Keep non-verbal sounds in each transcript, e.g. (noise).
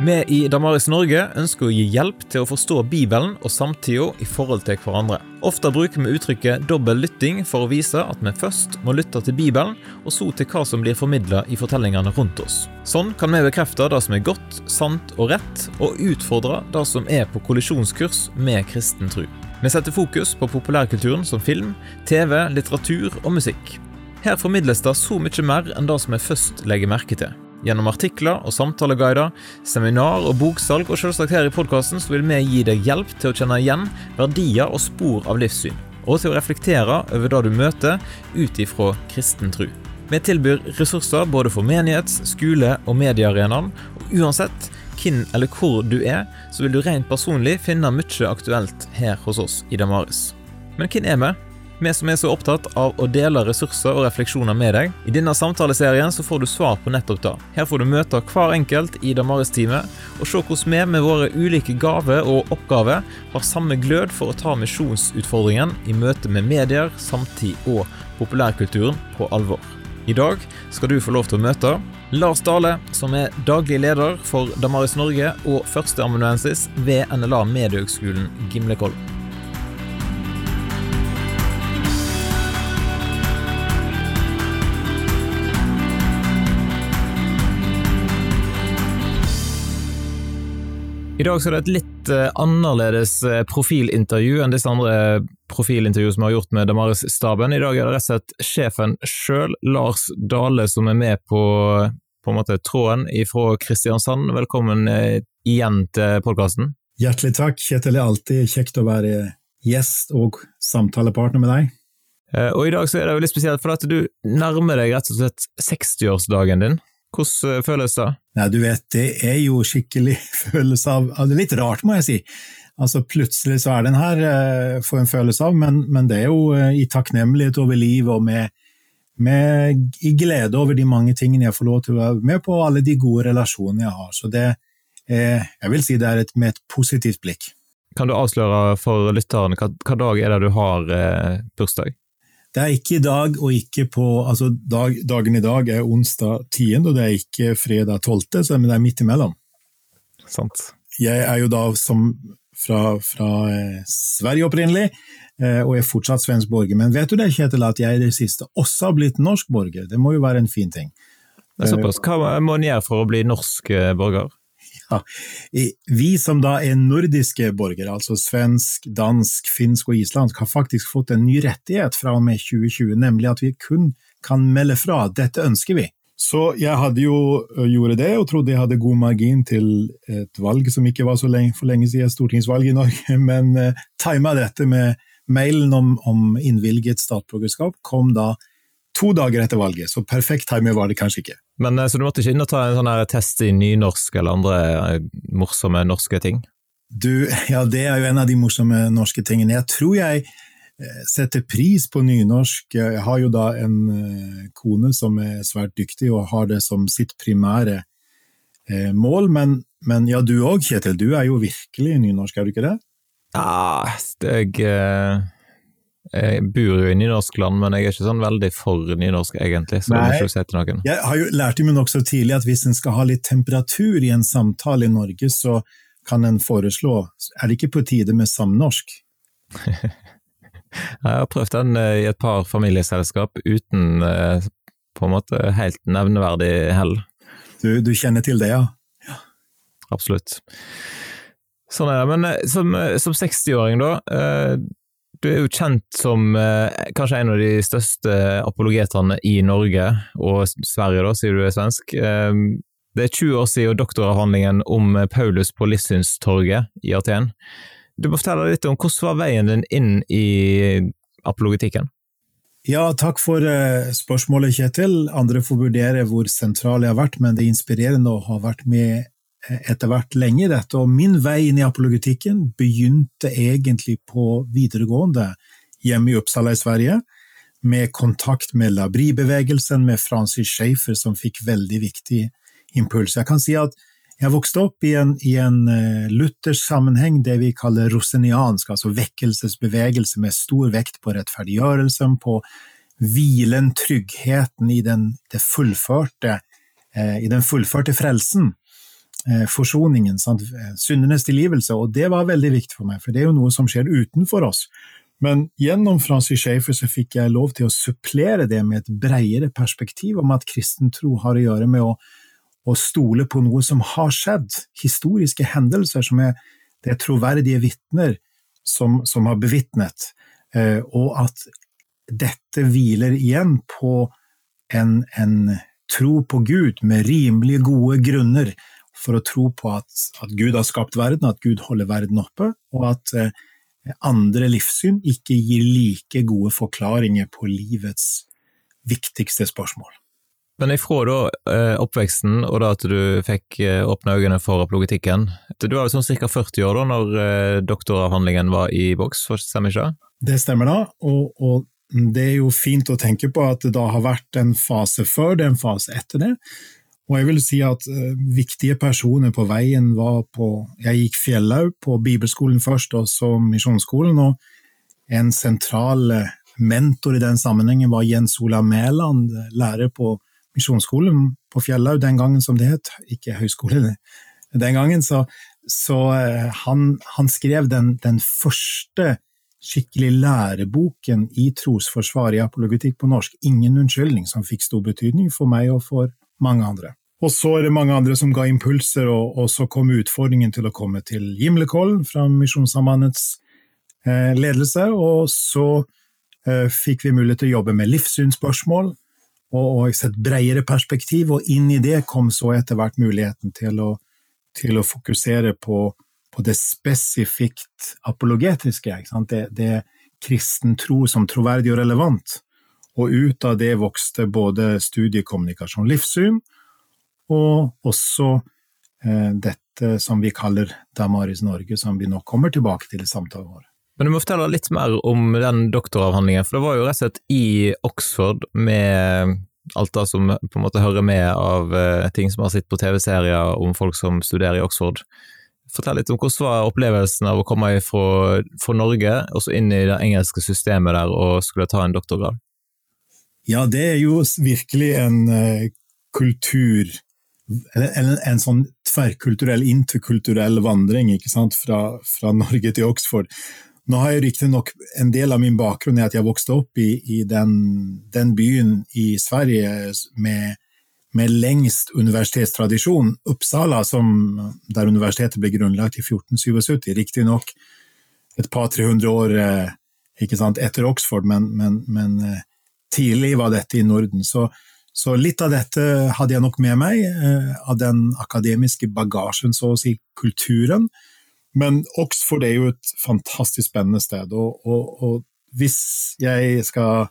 Vi i Damaris Norge ønsker å gi hjelp til å forstå Bibelen og samtida i forhold til hverandre. Ofte bruker vi uttrykket dobbel lytting for å vise at vi først må lytte til Bibelen, og så til hva som blir formidla i fortellingene rundt oss. Sånn kan vi bekrefte det som er godt, sant og rett, og utfordre det som er på kollisjonskurs med kristen tro. Vi setter fokus på populærkulturen som film, TV, litteratur og musikk. Her formidles det så mye mer enn det som vi først legger merke til. Gjennom artikler og samtaleguider, seminar og boksalg, og selvsagt her i podkasten vil vi gi deg hjelp til å kjenne igjen verdier og spor av livssyn, og til å reflektere over det du møter ut ifra kristen tro. Vi tilbyr ressurser både for menighets-, skole- og mediearenaen, og uansett hvem eller hvor du er, så vil du rent personlig finne mye aktuelt her hos oss i Damaris. Men hvem er vi? Vi som er så opptatt av å dele ressurser og refleksjoner med deg. I denne samtaleserien så får du svar på nettopp det. Her får du møte hver enkelt i Damaris-teamet, og se hvordan vi med våre ulike gaver og oppgaver har samme glød for å ta misjonsutfordringen i møte med medier, samtid og populærkulturen på alvor. I dag skal du få lov til å møte Lars Dale, som er daglig leder for Damaris Norge og førsteamanuensis ved NLA Mediehøgskolen Gimlekollen. I dag så er det et litt uh, annerledes uh, profilintervju enn disse andre profilintervjuene som vi har gjort med Damaris-staben. I dag er det rett og slett sjefen sjøl, Lars Dale, som er med på, på måte, tråden fra Kristiansand. Velkommen uh, igjen til podkasten. Hjertelig takk, Kjetil. Det er alltid kjekt å være gjest og samtalepartner med deg. Og i dag så er det jo litt spesielt, for at du nærmer deg rett og slett 60-årsdagen din. Hvordan eh, føles det? Nei, du vet, det er jo skikkelig (laughs) følelse av, av Det er litt rart, må jeg si. Altså, plutselig så er den her, uh, får en følelse av, men, men det er jo uh, i takknemlighet over livet og med, med, i glede over de mange tingene jeg får lov til å være med på, og alle de gode relasjonene jeg har. Så det er, jeg vil si det er et, med et positivt blikk. Kan du avsløre for lytterne hva, hva dag er det du har eh, bursdag? Det er ikke i dag og ikke på altså dag, Dagen i dag er onsdag 10., og det er ikke fredag 12., men det er midt imellom. Sant. Jeg er jo da som fra, fra eh, Sverige opprinnelig, eh, og er fortsatt svensk borger. Men vet du det, Kjetil, at jeg i det siste også har blitt norsk borger? Det må jo være en fin ting. Det er såpass. Hva må en gjøre for å bli norsk eh, borger? Ja, vi som da er nordiske borgere, altså svensk, dansk, finsk og islandsk, har faktisk fått en ny rettighet fra og med 2020, nemlig at vi kun kan melde fra. Dette ønsker vi. Så jeg hadde jo gjorde det, og trodde jeg hadde god margin til et valg som ikke var så lenge, for lenge siden stortingsvalget i Norge, (laughs) men uh, tima dette med mailen om, om innvilget statsborgerskap kom da to dager etter valget, så perfekt timing var det kanskje ikke. Men eh, Så du måtte ikke inn og ta en sånn test i nynorsk eller andre eh, morsomme norske ting? Du, ja, det er jo en av de morsomme norske tingene. Jeg tror jeg eh, setter pris på nynorsk. Jeg har jo da en kone som er svært dyktig og har det som sitt primære mål, men, men ja, du òg, Kjetil, du er jo virkelig nynorsk, er du ikke det? Ja, jeg jeg bor jo i nynorskland, men jeg er ikke sånn veldig for nynorsk, egentlig. så Nei, jeg, si til noen. jeg har jo lært meg nokså tidlig at hvis en skal ha litt temperatur i en samtale i Norge, så kan en foreslå Er det ikke på tide med samnorsk? (laughs) jeg har prøvd den eh, i et par familieselskap uten eh, på en måte helt nevneverdig hell. Du, du kjenner til det, ja? ja. Absolutt. Sånn er det. Men eh, som, som 60-åring, da. Du er jo kjent som eh, kanskje en av de største apologetene i Norge, og Sverige, da, sier du er svensk. Eh, det er 20 år siden doktoravhandlingen om Paulus på Lissynstorget i Aten. Du må fortelle litt om hvordan var veien din inn i apologetikken? Ja, takk for uh, spørsmålet, Kjetil. Andre får vurdere hvor sentral jeg har vært, men det er inspirerende å ha vært med etter hvert lenge i dette, og min vei inn i apologetikken begynte egentlig på videregående hjemme i Uppsala i Sverige, med kontakt med Labri-bevegelsen, med Francis Schaefer, som fikk veldig viktig impuls. Jeg kan si at jeg vokste opp i en, i en uh, luthersk sammenheng, det vi kaller roseniansk, altså vekkelsesbevegelse med stor vekt på rettferdiggjørelsen, på hvilen, tryggheten i den, fullførte, uh, i den fullførte frelsen. Eh, forsoningen, sant? syndenes tilgivelse, og det var veldig viktig for meg, for det er jo noe som skjer utenfor oss. Men gjennom Francis Schaeffer så fikk jeg lov til å supplere det med et bredere perspektiv om at kristen tro har å gjøre med å, å stole på noe som har skjedd, historiske hendelser som er, det er troverdige vitner som, som har bevitnet, eh, og at dette hviler igjen på en, en tro på Gud med rimelig gode grunner for å tro på at, at, Gud har skapt verden, at Gud holder verden oppe, og at eh, andre livssyn ikke gir like gode forklaringer på livets viktigste spørsmål. Men ifra da eh, oppveksten og da at du fikk eh, åpne øynene for apologetikken Du var sånn ca. 40 år da når doktoravhandlingen var i boks, stemmer ikke det? Det stemmer da, og, og det er jo fint å tenke på at det da har vært en fase før det, er en fase etter det. Og jeg vil si at uh, viktige personer på veien var på Jeg gikk Fjellaug, på bibelskolen først, og så Misjonsskolen. Og en sentral uh, mentor i den sammenhengen var Jens Ola Mæland, lærer på Misjonsskolen på Fjellaug den gangen som det het, ikke høyskole den gangen. Så, så uh, han, han, skrev den, den første skikkelig læreboken i trosforsvar i apologetikk på norsk, Ingen unnskyldning, som fikk stor betydning for meg og for mange andre. Og så er det mange andre som ga impulser, og, og så kom utfordringen til å komme til Gimlekollen fra Misjonssambandets eh, ledelse, og så eh, fikk vi mulighet til å jobbe med livssynsspørsmål og, og et bredere perspektiv, og inn i det kom så etter hvert muligheten til å, til å fokusere på på det spesifikt apologetiske. Det, det kristen tro som troverdig og relevant. Og ut av det vokste både studiekommunikasjon, livssyn, og også eh, dette som vi kaller Damaris Norge, som vi nå kommer tilbake til i samtalen vår. Men du må fortelle litt mer om den doktoravhandlingen, for det var jo rett og slett i Oxford med alt det som på en måte hører med av eh, ting som har sett på TV-serier om folk som studerer i Oxford. Fortell litt om hvordan var opplevelsen av å komme fra, fra Norge og så inn i det engelske systemet der og skulle ta en doktorgrad? Ja, det er jo virkelig en uh, kultur en, en, sånn tverrkulturell, interkulturell vandring? Fra, fra Norge til Oxford. Nå har jeg riktignok en del av min bakgrunn i at jeg vokste opp i, i den, den, byen i Sverige med med lengst universitetstradisjon, Uppsala, som, der universitetet ble grunnlagt i 1477, riktignok et par-tre hundre år eh, sant, etter Oxford, men, men, men, eh, tidlig var dette i Norden. Så, så, litt av dette hadde jeg nok med meg, eh, av den akademiske bagasjen, så å si, kulturen. Men Oxford er jo et fantastisk spennende sted, og, og, og hvis jeg skal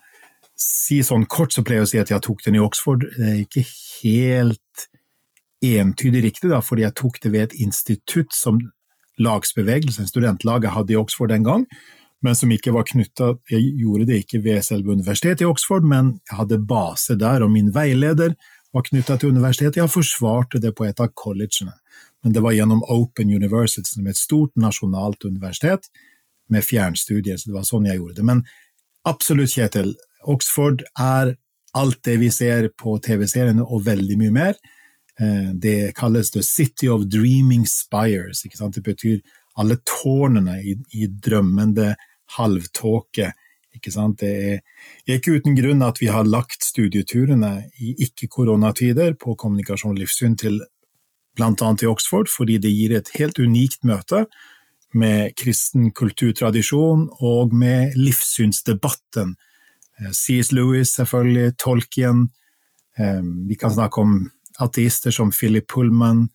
si sånn kort, så pleier jeg å si at jeg tok den i Oxford. Det er ikke helt entydig riktig, da, fordi jeg tok det ved et institutt som lagsbevegelsen, studentlaget, hadde i Oxford den gang, men som ikke var knytta Jeg gjorde det ikke ved selve universitetet i Oxford, men jeg hadde base der, og min veileder var knytta til universitetet. Jeg forsvarte det på et av collegene, men det var gjennom Open University, som et stort nasjonalt universitet med fjernstudier, så det var sånn jeg gjorde det. Men absolutt, Kjetil, Oxford er alt det vi ser på TV-seriene, og veldig mye mer. Eh, det kalles The City of Dreaming Spires. Det betyr alle tårnene i, i drømmende halvtåke. Ikke sant? Det er, ikke uten grunn at vi har lagt studieturene i ikke-koronatider på kommunikasjon og livssyn til annet i Oxford, fordi det gir et helt unikt møte med kristen kulturtradisjon og med livssynsdebatten Eh, C.S. Lewis, selvfølgelig, Tolkien. Eh, vi kan snakke om ateister som Philip Pullman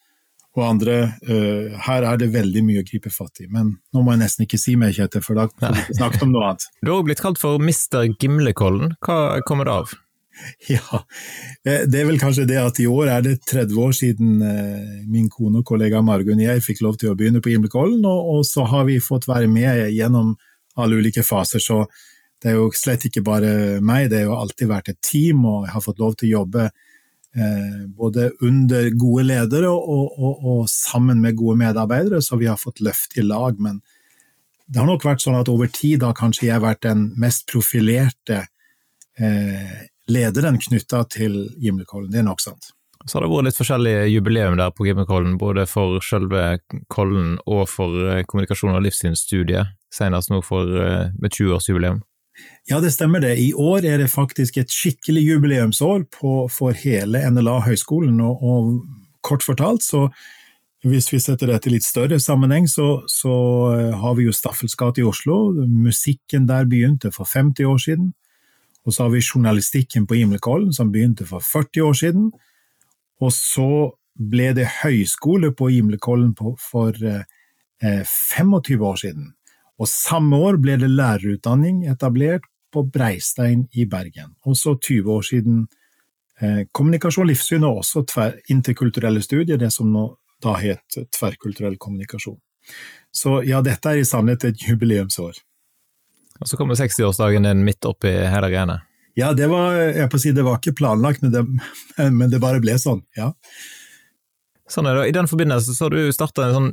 og andre. Uh, her er det veldig mye å gripe fatt i, men nå må jeg nesten ikke si mer, Kjetil, for da har vi snakket om noe annet. (laughs) Du har også blitt kalt for Mr. Gimlekollen. Hva kommer det av? (laughs) Ja, det er vel kanskje det at i år er det 30 år siden min kone og kollega Margunn og jeg fikk lov til å begynne på Gimlekollen, og så har vi fått være med gjennom alle ulike faser. så det er jo slett ikke bare meg, det har jo alltid vært et team, og jeg har fått lov til å jobbe eh, både under gode ledere og, og, og, sammen med gode medarbeidere, så vi har fått løft i lag. Men det har nok vært sånn at over tid har kanskje jeg vært den mest profilerte eh, lederen knytta til Gimlekollen. Det er nok sant. Så har det vært litt forskjellige jubileum der på Gimlekollen, både for selve Kollen og for eh, kommunikasjon og livssynsstudiet, senest nå for, eh, med 20-årsjubileum. Ja, det stemmer det. I år er det faktisk et skikkelig jubileumsår på, for hele NLA høgskolen, og, og, kort fortalt så hvis vi setter dette i litt større sammenheng, så, så eh, har vi jo Staffels gate i Oslo. Musikken der begynte for 50 år siden. Og så har vi journalistikken på Gimlekollen, som begynte for 40 år siden. Og så ble det høyskole på Gimlekollen for eh, 25 år siden. Og samme år ble det lærerutdanning etablert på Breistein i Bergen. også 20 år siden Kommunikasjon kommunikasjon, livssyn og også interkulturelle studier, det som nå da het tverrkulturell kommunikasjon. Så ja, dette er i sannhet et jubileumsår. Og så kommer 60-årsdagen din midt oppi hele greiene. Ja, det var, jeg på å si, det var ikke planlagt, men det, (laughs) men det bare ble sånn, ja. Sånn er det. I den forbindelse så har du starta en sånn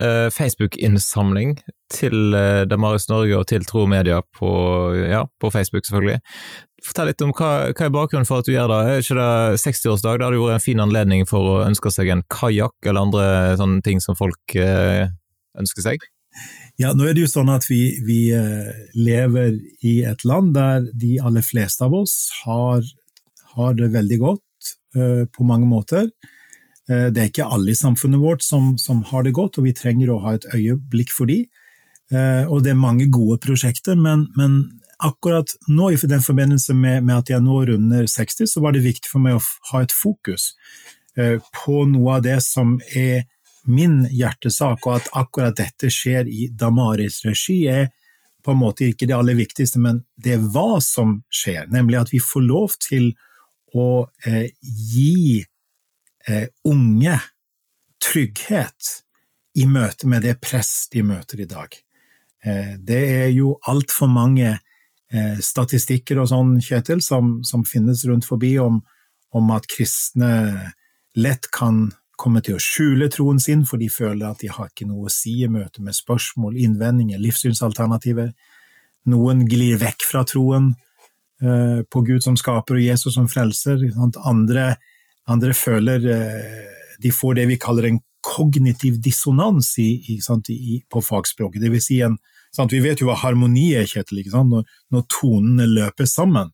Facebook-innsamling til uh, Damaris Norge og til Tro Media på, ja, på Facebook, selvfølgelig. Fortell litt om hva, hva er bakgrunnen for at du gjør det? Er ikke det 60-årsdag? Det hadde vært en fin anledning for å ønske seg en kajakk eller andre sånne ting som folk uh, ønsker seg? Ja, nå er det jo sånn at vi, vi uh, lever i et land der de aller fleste av oss har, har det veldig godt uh, på mange måter. Uh, det er ikke alle i samfunnet vårt som, som, har det godt, og vi trenger å ha et øyeblikk for de. Og det er mange gode prosjekter, men, men akkurat nå, i den forbindelse med, med, at jeg nå runder 60, så var det viktig for meg å ha et fokus på noe av det som er min hjertesak, og at akkurat dette skjer i Damaris regi, er på en måte ikke det aller viktigste, men det er hva som skjer, nemlig at vi får lov til å eh, gi eh, unge trygghet i møte med det press de møter i dag. Eh, det er jo altfor mange eh, statistikker og sånn, Kjetil, som, som, finnes rundt forbi om, om at kristne lett kan komme til å skjule troen sin, for de føler at de har ikke noe å si i møte med spørsmål, innvendinger, livssynsalternativer. Noen glir vekk fra troen på Gud som skaper og Jesus som frelser. Andre, andre, føler uh, de får det vi kaller en kognitiv dissonans i, i, i, på fagspråket. Det vil si en, vi vet jo hva harmoni er, Kjetil, når, når tonene løper sammen.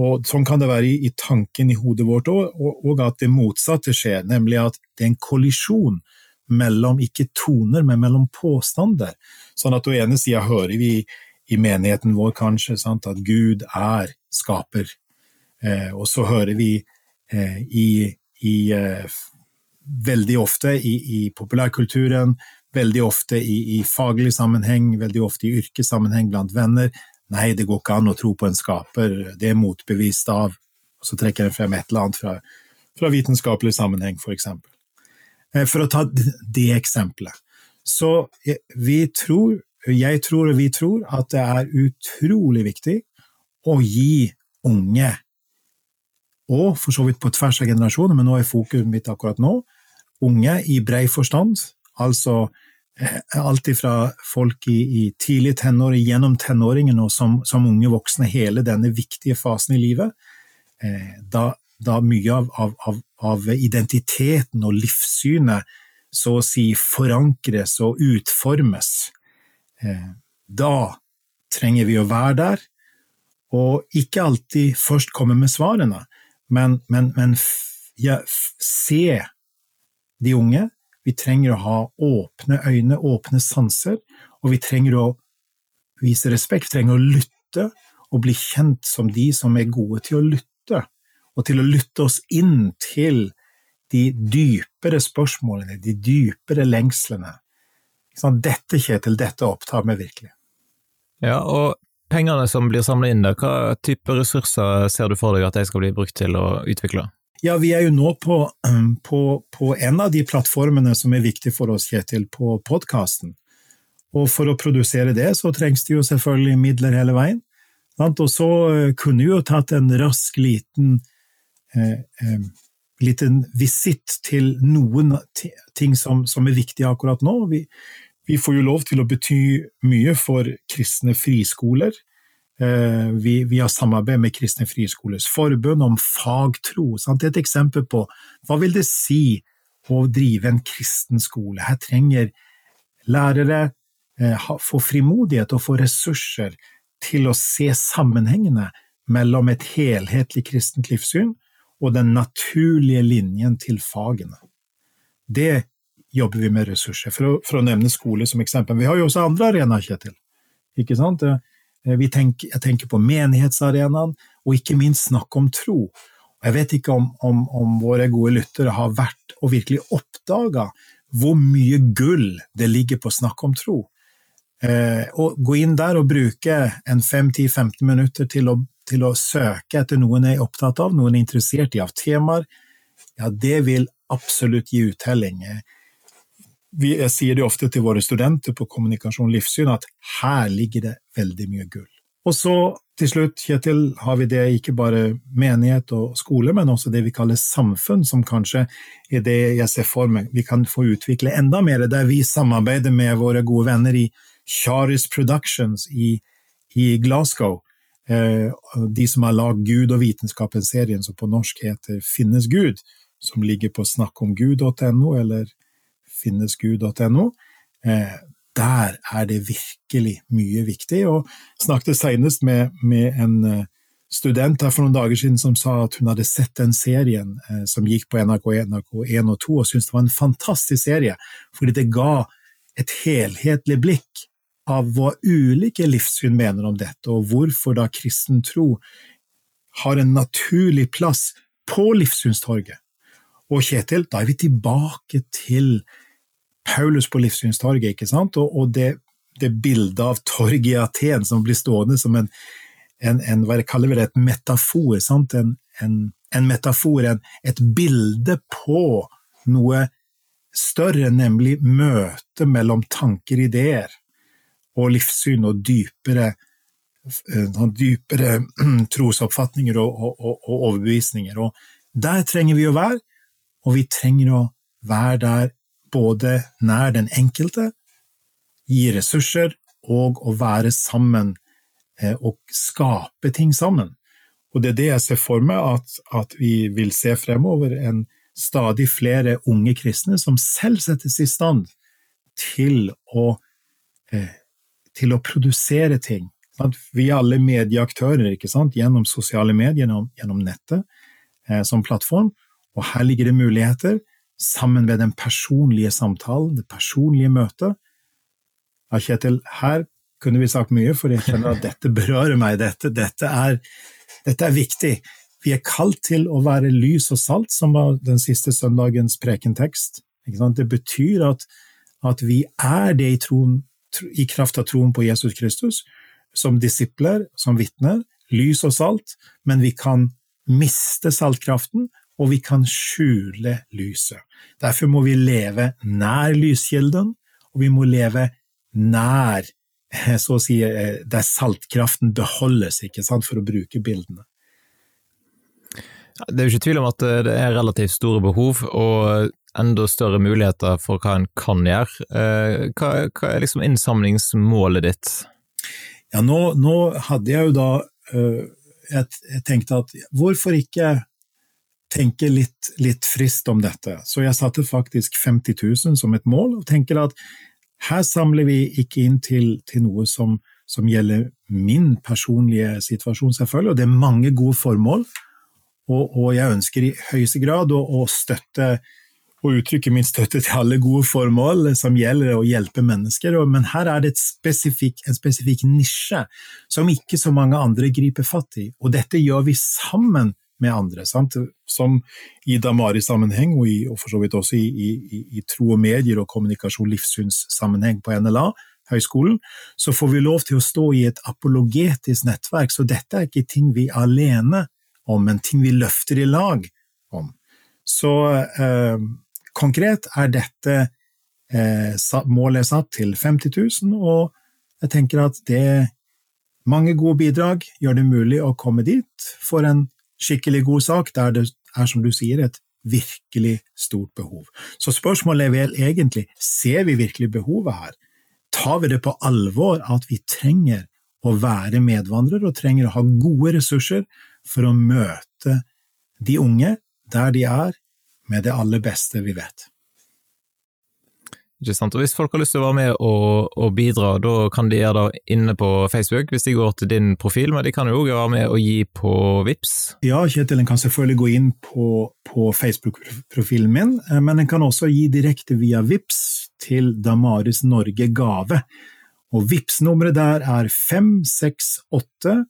Og Sånn kan det være i, i tanken i hodet vårt òg, og, og, at det motsatte skjer, nemlig at det er en kollisjon mellom ikke toner, men mellom påstander. Sånn at på ene sida hører vi i menigheten vår kanskje sant, at Gud er skaper, eh, og så hører vi eh, i, i eh, veldig ofte i, i, populærkulturen, veldig ofte i, i faglig sammenheng, veldig ofte i yrkessammenheng blant venner, Nei, det går ikke an å tro på en skaper, det er motbevist av Og så trekker en frem et eller annet fra, fra vitenskapelig sammenheng, for eksempel. Eh, for å ta det eksempelet. Så eh, vi tror, jeg tror og vi tror at det er utrolig viktig å gi unge, og for så vidt på tvers av generasjoner, men nå er fokuset mitt akkurat nå, unge i brei forstand, altså Eh, alt ifra folk i, i tidlig tenår, gjennom tenåringen og som, som, unge voksne, hele denne viktige fasen i livet, eh, da, da, mye av, av, av, identiteten og livssynet så å si forankres og utformes, eh, da trenger vi å være der, og ikke alltid først komme med svarene, men, men, men ja, se de unge, vi trenger å ha åpne øyne, åpne sanser, og vi trenger å vise respekt, vi trenger å lytte og bli kjent som de som er gode til å lytte, og til å lytte oss inn til de dypere spørsmålene, de dypere lengslene. Dette, Kjetil, dette opptar meg virkelig. Ja, og pengene som blir samlet inn der, hva type ressurser ser du for deg at de skal bli brukt til å utvikle? Ja, vi er jo nå på, (clears throat) på, på en av de plattformene som er viktige for oss, Kjetil, på podkasten. Og for å produsere det, så trengs det jo selvfølgelig midler hele veien. Og så eh, kunne vi jo tatt en rask liten eh, eh, liten visitt til noen ting som, som, er viktige akkurat nå. Vi, vi, får jo lov til å bety mye for kristne friskoler. Eh, vi, vi har samarbeid med Kristne Friskolers Forbund om fagtro. Sant? Det er et eksempel på hva vil det si å drive en kristen skole. Her trenger lærere eh, få frimodighet og få ressurser til å se sammenhengene mellom et helhetlig kristent livssyn og den naturlige linjen til fagene. Det jobber vi med ressurser, for å, for å nevne skole som eksempel. Vi har jo også andre arenaer, Kjetil. Ikke sant? Eh, tenker, jeg tenker på menighetsarenaen, og ikke minst snakk om tro. Jeg vet ikke om, om, om våre gode lyttere har vært og virkelig oppdaga hvor mye gull det ligger på å snakke om tro. Eh, og gå inn der og bruke en 5-10-15 minutter til å, til å, søke etter noen jeg er opptatt av, noen er interessert i av temaer, ja, det vil absolutt gi uttelling. Vi, jeg sier det ofte til våre studenter på kommunikasjon og livssyn at her ligger det veldig mye gull. Og så til slutt, Kjetil, har vi det ikke bare menighet og skole, men også det vi kaller samfunn, som kanskje er det jeg ser for meg vi kan få utvikle enda mer, der vi samarbeider med våre gode venner i Charis Productions i, i Glasgow. Eh, de som har lagd Gud og vitenskapen-serien, som på norsk heter Finnes Gud, som ligger på snakkomgud.no eller finnesgud.no. Eh, der er det virkelig mye viktig. Og jeg snakket senest med, med, en eh, student her for noen dager siden som sa at hun hadde sett den serien eh, som gikk på NRK1, NRK1 og 2, og syntes det var en fantastisk serie, fordi det ga et helhetlig blikk av hva ulike livssyn mener om dette, og hvorfor da kristen tro har en naturlig plass på livssynstorget. Og Kjetil, da er vi tilbake til Paulus på Livssynstorget, ikke sant? og, og det, det bildet av torget i Aten som blir stående som en, en, en hva kaller det, et metafor, sant? En, en, en metafor, et bilde på noe større, nemlig møtet mellom tanker, ideer og livssyn og dypere, eh, dypere (clears throat) trosoppfatninger og, og, og, og overbevisninger. Og der trenger vi å være, og vi trenger å være der både nær den enkelte, gi ressurser og å være sammen eh, og skape ting sammen. Og det er det jeg ser for meg at, at vi vil se fremover, en stadig flere unge kristne som selv settes i stand til å, eh, til å produsere ting. Vi er alle medieaktører gjennom sosiale medier, gjennom nettet eh, som plattform, og her ligger det muligheter sammen med den personlige samtalen, det personlige møtet. Ja, Kjetil, her kunne vi sagt mye, for jeg kjenner at (laughs) dette berører meg. Dette, dette, er, dette er, viktig. Vi er kalt til å være lys og salt, som var den siste søndagens prekentekst. Det betyr at, at vi er det i, troen, i kraft av troen på Jesus Kristus, som disipler, som vitner, lys og salt, men vi kan miste saltkraften og vi kan skjule lyset. Derfor må vi leve nær lyskilden, og vi må leve nær eh, så å si, eh, der saltkraften beholdes, ikke sant, for å bruke bildene. Det er jo ikke tvil om at eh, det er relativt store behov, og enda større muligheter for hva en kan gjøre. Hva, hva er liksom innsamlingsmålet ditt? Ja, nå, nå hadde jeg jo da jeg, jeg tenkte at hvorfor ikke tenke litt, litt, frist om dette. Så jeg satte faktisk 50 000 som et mål, og tenker at her samler vi ikke inn til, til noe som, som, gjelder min personlige situasjon, selvfølgelig, og det er mange gode formål. Og, og jeg ønsker i høyeste grad å, å støtte og uttrykke min støtte til alle gode formål som gjelder å hjelpe mennesker, men her er det spesifik, en spesifikk nisje som ikke så mange andre griper fatt i, og dette gjør vi sammen med andre. Sant? Som i Damari-sammenheng, og, og, for så vidt også i, i, i, tro og medier og kommunikasjon livssynssammenheng på NLA, høyskolen, så får vi lov til å stå i et apologetisk nettverk. Så dette er ikke ting vi er alene om, men ting vi løfter i lag om. Så eh, konkret er dette eh, målet satt til 50 000, og jeg tenker at det mange gode bidrag gjør det mulig å komme dit for en skikkelig god sak, der det er, som du sier, et virkelig stort behov. Så spørsmålet er vel egentlig, ser vi virkelig behovet her? Tar vi det på alvor at vi trenger å være medvandrere og trenger å ha gode ressurser for å møte de unge der de er, med det aller beste vi vet. Ikke sant? Og Hvis folk har lyst til å være med og, og bidra, da kan de gjøre det inne på Facebook, hvis de går til din profil, men de kan jo òg være med og gi på VIPS. Ja, Kjetil, en kan selvfølgelig gå inn på, på Facebook-profilen min, eh, men en kan også gi direkte via VIPS til Damaris Norge gave. Og vips nummeret der er 568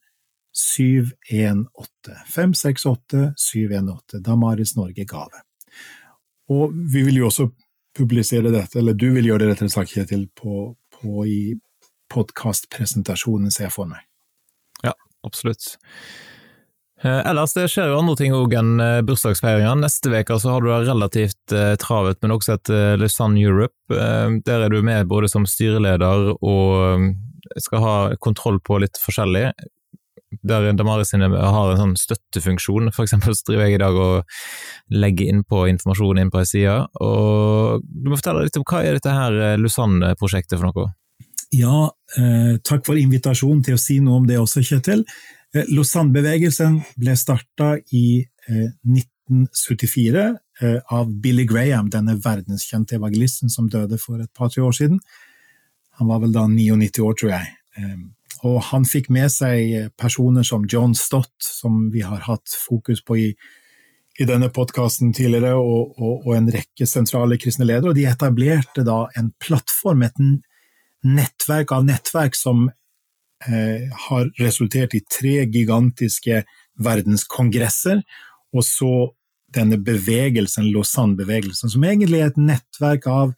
718. 568 718. Damaris Norge gave. Og vi vil jo også publisere dette, eller du vil gjøre det rettere sagt, Kjetil, på, på i podkastpresentasjonen, ser jeg for meg. Ja, absolutt. Eh, ellers det skjer jo andre ting òg enn bursdagsfeiringa. Neste uke så har du det relativt eh, travet, men også et eh, Lausanne Europe. Eh, der er du med både som styreleder og eh, skal ha kontroll på litt forskjellig der Damaris sine har en sånn støttefunksjon. For eksempel så driver jeg i dag og legger innpå informasjon inn på ei side. Og du må fortelle litt om hva er dette her eh, Lausanne-prosjektet for noe? Ja, eh, takk for invitasjonen til å si noe om det også, Kjetil. Eh, Lausanne-bevegelsen ble starta i eh, 1974 eh, av Billy Graham, denne verdenskjente evangelisten som døde for et par-tre år siden. Han var vel da 99 år, tror jeg. Og han fikk med seg personer som John Stott, som vi har hatt fokus på i, i denne podkasten tidligere, og, og, og, en rekke sentrale kristne ledere. Og de etablerte da en plattform, et nettverk av nettverk, som eh, har resultert i tre gigantiske verdenskongresser, og så denne bevegelsen, Lausanne-bevegelsen, som egentlig er et nettverk av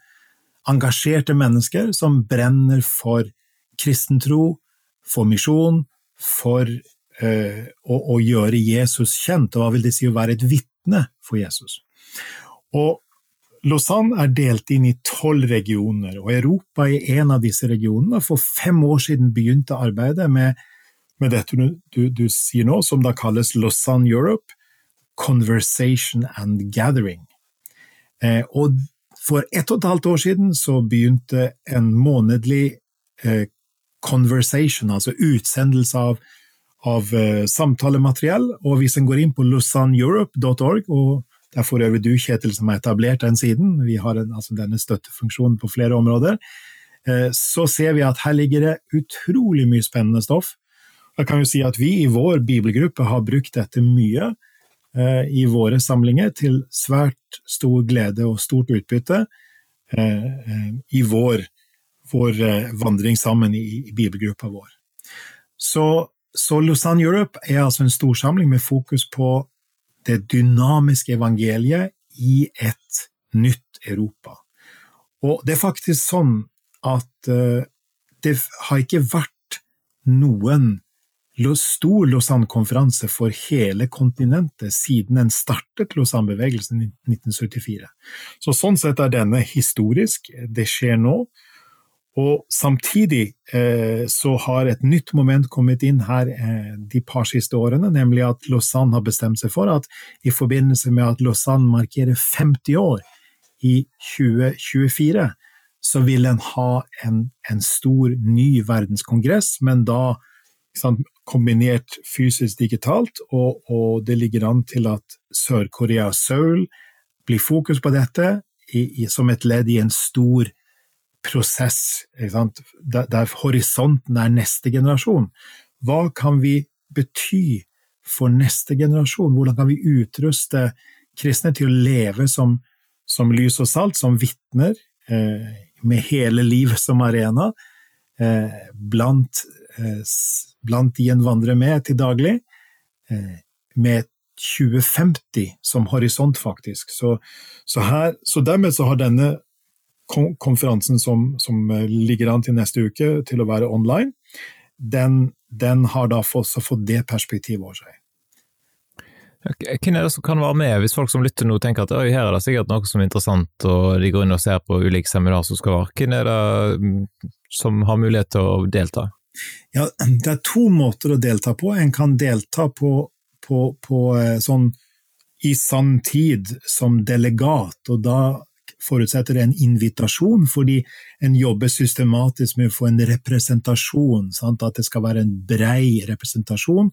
engasjerte mennesker som brenner for kristentro, for misjon, for eh, å, å, gjøre Jesus kjent, og hva vil det si å være et vitne for Jesus. Og Lausanne er delt inn i tolv regioner, og Europa er en av disse regionene. For fem år siden begynte arbeidet med, med dette du, du, du, sier nå, som da kalles Lausanne Europe, Conversation and Gathering. Eh, og for ett og et halvt år siden så begynte en månedlig eh, conversation, altså utsendelse av, av uh, samtalemateriell. Og hvis en går inn på lausanneeurope.org, og det er for øvrig du, Kjetil, som har etablert den siden, vi har en, altså denne støttefunksjonen på flere områder, uh, så ser vi at her ligger det utrolig mye spennende stoff. Jeg kan jo si at vi i vår bibelgruppe har brukt dette mye uh, i våre samlinger, til svært stor glede og stort utbytte i vår vår eh, vandring sammen i, i bibelgruppa vår. Så, så, Lausanne Europe er altså en storsamling med fokus på det dynamiske evangeliet i et nytt Europa. Og det er faktisk sånn at uh, det har ikke vært noen stor Lausanne-konferanse for hele kontinentet siden den startet Lausanne-bevegelsen i 1974. Så sånn sett er denne historisk, det skjer nå, og samtidig eh, så har et nytt moment kommet inn her eh, de par siste årene, nemlig at Lausanne har bestemt seg for at i forbindelse med at Lausanne markerer 50 år i 2024, så vil en ha en, en stor, ny verdenskongress, men da sant, kombinert fysisk digitalt, og, og, det ligger an til at Sør-Korea og Seoul blir fokus på dette i, i, som et ledd i en stor prosess, der, der, horisonten er neste generasjon. Hva kan vi bety for neste generasjon? Hvordan kan vi utruste kristne til å leve som, som lys og salt, som vitner, eh, med hele livet som arena, eh, blant, eh, blant de en vandrer med til daglig, eh, med 2050 som horisont, faktisk. Så, så, her, så dermed så har denne konferansen som, som, eh, ligger an til neste uke til å være online, den, den har da også fått det perspektivet over seg. Hvem er det som kan være med, hvis folk som lytter nå tenker at her er det sikkert noe som er interessant, og de går inn og ser på ulike seminar som skal være. Hvem er det mm, som har mulighet til å delta? Ja, Det er to måter å delta på. En kan delta på, på, på eh, sånn i sann tid som delegat, og da forutsetter en invitasjon, fordi en jobber systematisk med å få en representasjon. Sant? At det skal være en brei representasjon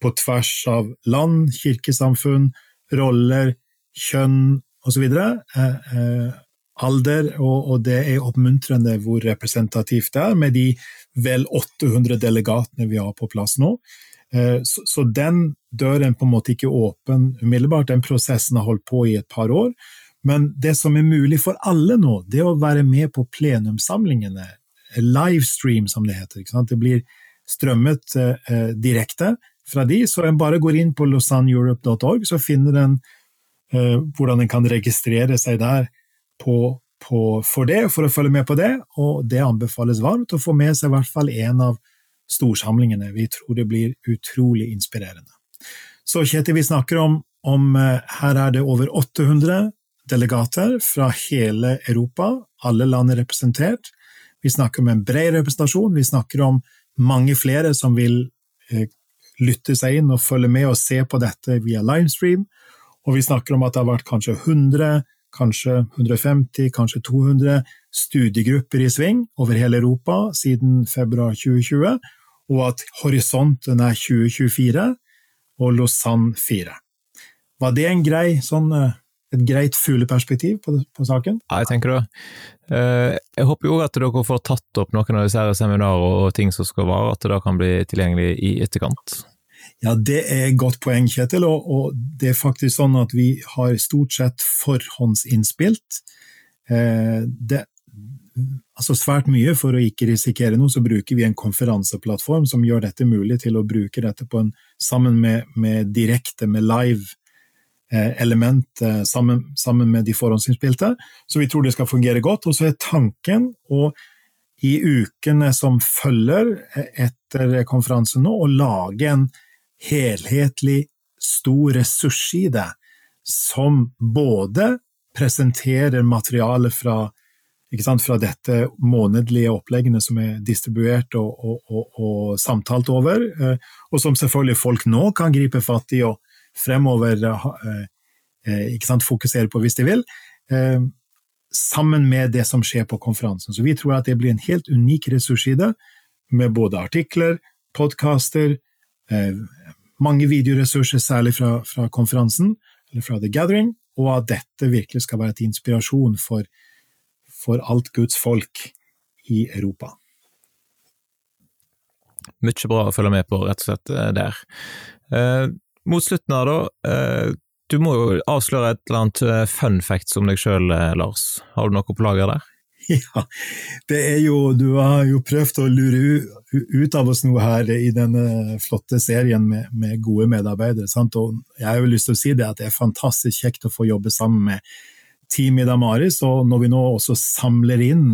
på tvers av land, kirkesamfunn, roller, kjønn osv. Eh, eh, alder, og, og, det er oppmuntrende hvor representativt det er, med de vel 800 delegatene vi har på plass nå. Eh, så, den døren på en måte ikke åpen umiddelbart, den prosessen har holdt på i et par år. Men det som er mulig for alle nå, det er å være med på plenumssamlingene. Livestream, som det heter. Det blir strømmet eh, direkte fra de, så en bare går inn på lausanneeurope.org, så finner en eh, hvordan en kan registrere seg der på, på, for det, for å følge med på det, og det anbefales varmt å få med seg i hvert fall én av storsamlingene. Vi tror det blir utrolig inspirerende. Så Kjetil, vi snakker om, om eh, her er det over 800 delegater fra hele Europa. Alle land er representert. Vi snakker om en bred representasjon. Vi snakker om mange flere som vil eh, lytte seg inn og følge med og se på dette via livestream. Og vi snakker om at det har vært kanskje 100, kanskje 150, kanskje 200 studiegrupper i sving over hele Europa siden februar 2020, og at horisonten er 2024 og Lausanne 4. Var det en grei sånn eh, et greit fugleperspektiv på, på, saken? Ja, jeg tenker det. Eh, jeg håper jo at dere får tatt opp noen av disse seminarer og ting som skal være, at det da kan bli tilgjengelig i etterkant. Ja, det er et godt poeng, Kjetil, og, og, det er faktisk sånn at vi har stort sett forhåndsinnspilt. Eh, det, altså svært mye for å ikke risikere noe, så bruker vi en konferanseplattform som gjør dette mulig til å bruke dette en, sammen med, med, direkte, med live element, eh, sammen, sammen, med de forhåndsinnspilte. Så vi tror det skal fungere godt. Og så er tanken å i ukene som følger eh, etter konferansen nå, å lage en helhetlig, stor ressursside som både presenterer materiale fra, sant, fra dette månedlige oppleggene som er distribuert og, og, og, og, samtalt over, eh, og som selvfølgelig folk nå kan gripe fatt i og fremover eh, eh, sant, fokusere på hvis de vil, sammen med det som skjer på konferansen. Så vi tror at det blir en helt unik ressursside med både artikler, podkaster, mange videoressurser, særlig fra, fra, konferansen, eller fra The Gathering, og at dette virkelig skal være til inspirasjon for, for alt Guds folk i Europa. Mye bra å følge med på, rett og slett, eh, der. Mot slutten her, da, eh, du må jo avsløre et eller annet eh, fun fact om deg sjøl, eh, Lars. Har du noe på lager der? (laughs) Ja, det er jo Du har jo prøvd å lure ut av oss noe her i denne flotte serien med, med gode medarbeidere. Sant? Og jeg har jo lyst til å si det at det er fantastisk kjekt å få jobbe sammen med team i Damaris, og når vi nå også samler inn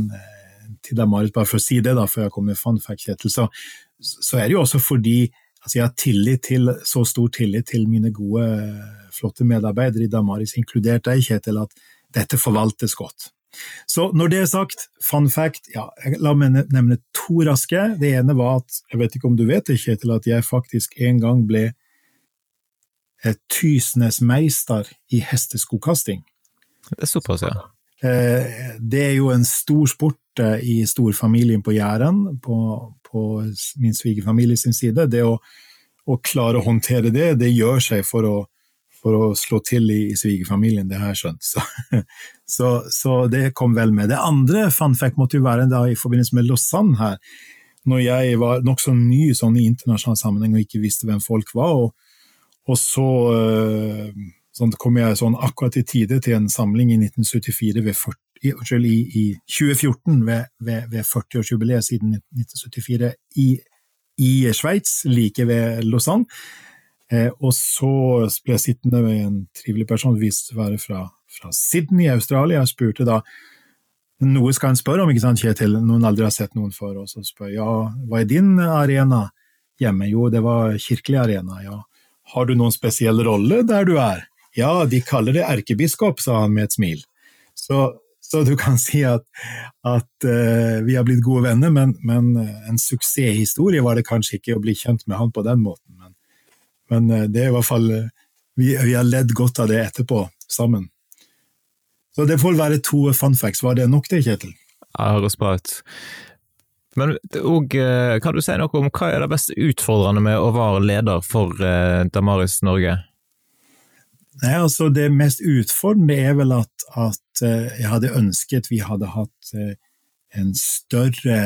til Damaris, bare for å si det da, før jeg kommer med fun fact, Kjetil, så, så er det jo også fordi altså jeg har tillit til, så stor tillit til mine gode, flotte medarbeidere i Damaris, inkludert deg, Kjetil, at dette forvaltes godt. Så når det er sagt, fun fact, ja, la meg nevne to raske. Det ene var at, jeg vet ikke om du vet det, Kjetil, at jeg faktisk en gang ble Tysnesmeister i hesteskokasting. Det er såpass, ja. Eh, det er jo en stor sport eh, i storfamilien på Jæren, på, på min svigerfamilie sin side. Det å, å klare å håndtere det, det gjør seg for å for å slå til i, i svigerfamilien, det har jeg skjønt. (laughs) Så, så, så, det kom vel med. Det andre fun fact måtte jo være da i forbindelse med Lausanne her, når jeg var nokså ny sånn, i internasjonal sammenheng og ikke visste hvem folk var. Og, og så øh, sånn, kom jeg sånn akkurat i tide til en samling i 1974 ved 40, unnskyld, i, i 2014 ved, ved, ved 40-årsjubileet siden 1974 i, i Sveits, like ved Lausanne. Eh, og så ble jeg sittende med en trivelig person, viste seg å være fra, fra Sydney i Australia, og spurte da noe skal en spørre om, ikke sant, Kjetil, noen aldri har sett noen før, og så spør ja, hva er din arena hjemme? Jo, det var kirkelig arena, ja. Har du noen spesiell rolle der du er? Ja, de kaller det erkebiskop, sa han med et smil. Så, så du kan si at, at uh, vi har blitt gode venner, men, men en suksesshistorie var det kanskje ikke å bli kjent med han på den måten. Men eh, det er i hvert fall eh, vi, vi har ledd godt av det etterpå, sammen. Så det får være to fun facts. Var det nok det, Kjetil? Ja, det høres bra ut. Men og, eh, kan du si noe om hva er det best utfordrende med å være leder for eh, Damaris Norge? Nei, altså Det mest utfordrende er vel at, at eh, jeg hadde ønsket vi hadde hatt en større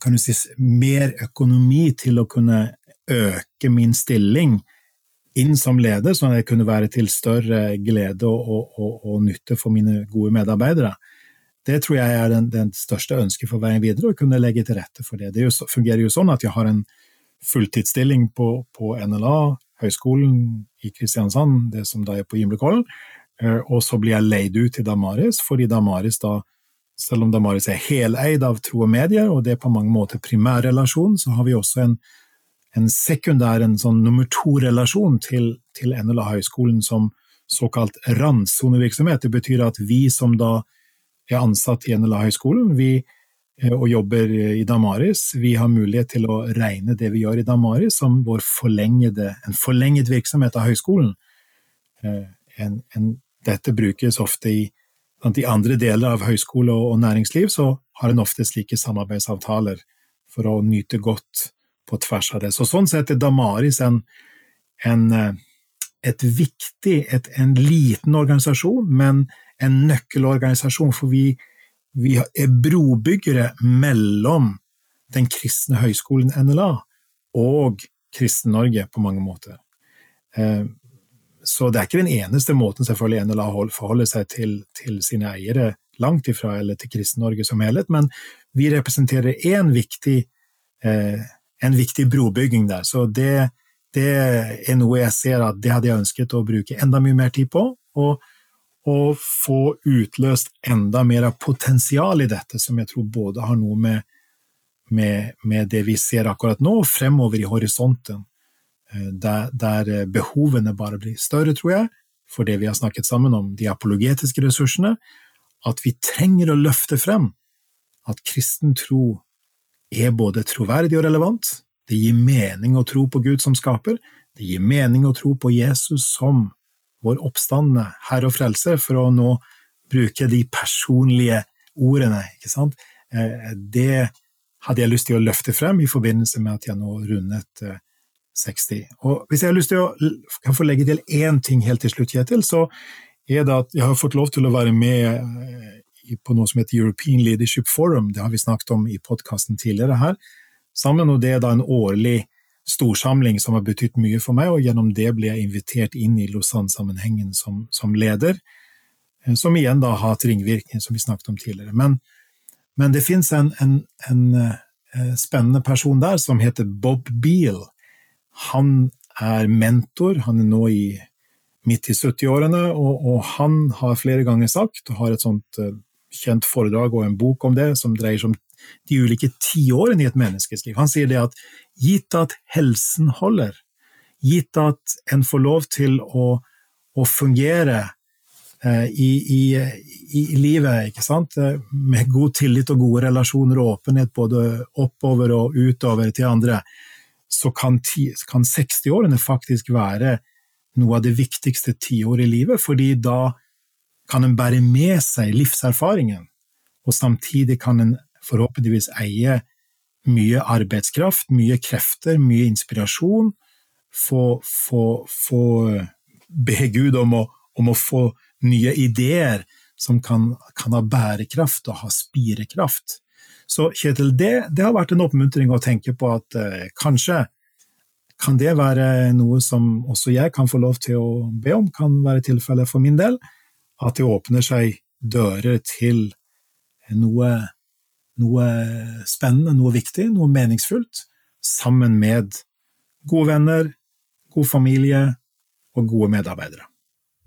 kan du si, Mer økonomi til å kunne øke min stilling inn som leder, sånn at jeg kunne være til større glede og, og, og, nytte for mine gode medarbeidere. Det tror jeg er den, den største ønsket for veien videre, å kunne legge til rette for det. Det fungerer jo sånn at jeg har en fulltidsstilling på, på NLA, Høgskolen i Kristiansand, det som da er på Gimlekollen, eh, og så blir jeg leid ut til Damaris, fordi Damaris da, selv om Damaris er heleid av Tro og Medier, og det er på mange måter primærrelasjon, så har vi også en, en sekundær, en sånn nummer to-relasjon til, til NLA Høgskolen som såkalt randsonevirksomhet. Det betyr at vi som da er ansatt i NLA-høgskolen eh, og jobber i Damaris. Vi har mulighet til å regne det vi gjør i Damaris som vår forlengede, en forlenget virksomhet av høgskolen. Eh, en, en, dette brukes ofte i, i andre deler av høyskole og, og, næringsliv, så har en ofte slike samarbeidsavtaler for å nyte godt på tvers av det. Så sånn sett er Damaris en, en eh, et viktig, et, en liten organisasjon, men en nøkkelorganisasjon, for vi, vi er brobyggere mellom den kristne høyskolen NLA og Kristen-Norge på mange måter. Eh, så det er ikke den eneste måten selvfølgelig NLA forholder seg til, til sine eiere, langt ifra, eller til Kristen-Norge som helhet, men vi representerer én viktig, eh, en viktig brobygging der. Så det, det er noe jeg ser at det hadde jeg ønsket å bruke enda mye mer tid på. og og få utløst enda mer potensial i dette, som jeg tror både har noe med, med, med det vi ser akkurat nå, og fremover i horisonten, eh, der, der, behovene bare blir større, tror jeg, for det vi har snakket sammen om, de apologetiske ressursene, at vi trenger å løfte frem at kristen tro er både troverdig og relevant, det gir mening å tro på Gud som skaper, det gir mening å tro på Jesus som vår oppstand, Herre og Frelser, for å nå bruke de personlige ordene. ikke sant? Eh, det hadde jeg lyst til å løfte frem i forbindelse med at jeg nå rundet 60. Eh, og Hvis jeg har lyst til å få legge til én ting helt til slutt, Kjetil, så er det at jeg har fått lov til å være med eh, på noe som heter European Leadership Forum. Det har vi snakket om i podkasten tidligere her. Sammen, og det er da en årlig storsamling som har betydd mye for meg, og gjennom det ble jeg invitert inn i Lausanne-sammenhengen som, som, leder, eh, som igjen da har hatt ringvirkninger, som vi snakket om tidligere. Men, men det fins en, en, en uh, spennende person der som heter Bob Beal. Han er mentor, han er nå i, midt i 70-årene, og, og, han har flere ganger sagt, og har et sånt uh, kjent foredrag og en bok om det, som dreier seg om de ulike tiårene i et menneskes liv. Han sier det at gitt at helsen holder, gitt at en får lov til å, å fungere eh, i, i, i, livet, ikke sant? Eh, med god tillit og gode relasjoner og åpenhet både oppover og utover til andre, så kan, kan 60-årene faktisk være noe av det viktigste tiåret i livet, fordi da kan en bære med seg livserfaringen, og samtidig kan en forhåpentligvis eie mye arbeidskraft, mye krefter, mye inspirasjon. Få, få, få be Gud om å, om å, få nye ideer som kan, kan, ha bærekraft og ha spirekraft. Så Kjetil, det, det, har vært en oppmuntring å tenke på at eh, kanskje kan det være noe som også jeg kan få lov til å be om, kan være tilfellet for min del, at det åpner seg dører til noe noe spennende, noe viktig, noe meningsfullt, sammen med gode venner, god familie og gode medarbeidere.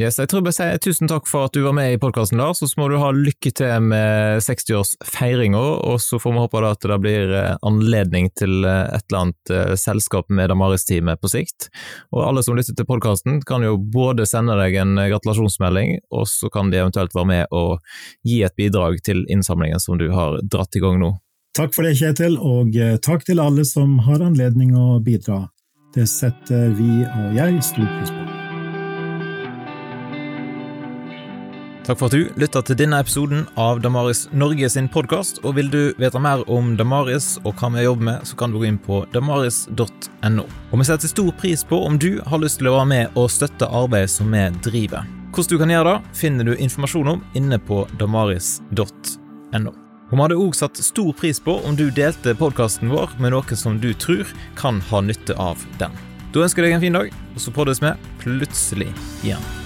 Yes, jeg tror jeg sier tusen takk for at du var med i podkasten, Lars. Og så må du ha lykke til med 60-årsfeiringa, og så får vi håpe at det blir eh, anledning til eh, et eller annet eh, selskap med Damaris-teamet på sikt. Og alle som lytter til podkasten, kan jo både sende deg en gratulasjonsmelding, og så kan de eventuelt være med og gi et bidrag til innsamlingen som du har dratt i gang nå. Takk for det, Kjetil, og takk til alle som har anledning å bidra. Det setter vi og jeg stor pris på. Takk for at du lytta til denne episoden av Damaris Norge sin podkast. Og vil du vite mer om Damaris og hva vi jobber med, så kan du gå inn på damaris.no. Og vi setter stor pris på om du har lyst til å være med og støtte arbeidet som vi driver. Hvordan du kan gjøre det, finner du informasjon om inne på damaris.no. Vi hadde òg satt stor pris på om du delte podkasten vår med noen som du tror kan ha nytte av den. Da ønsker jeg deg en fin dag, og så poddes vi plutselig igjen.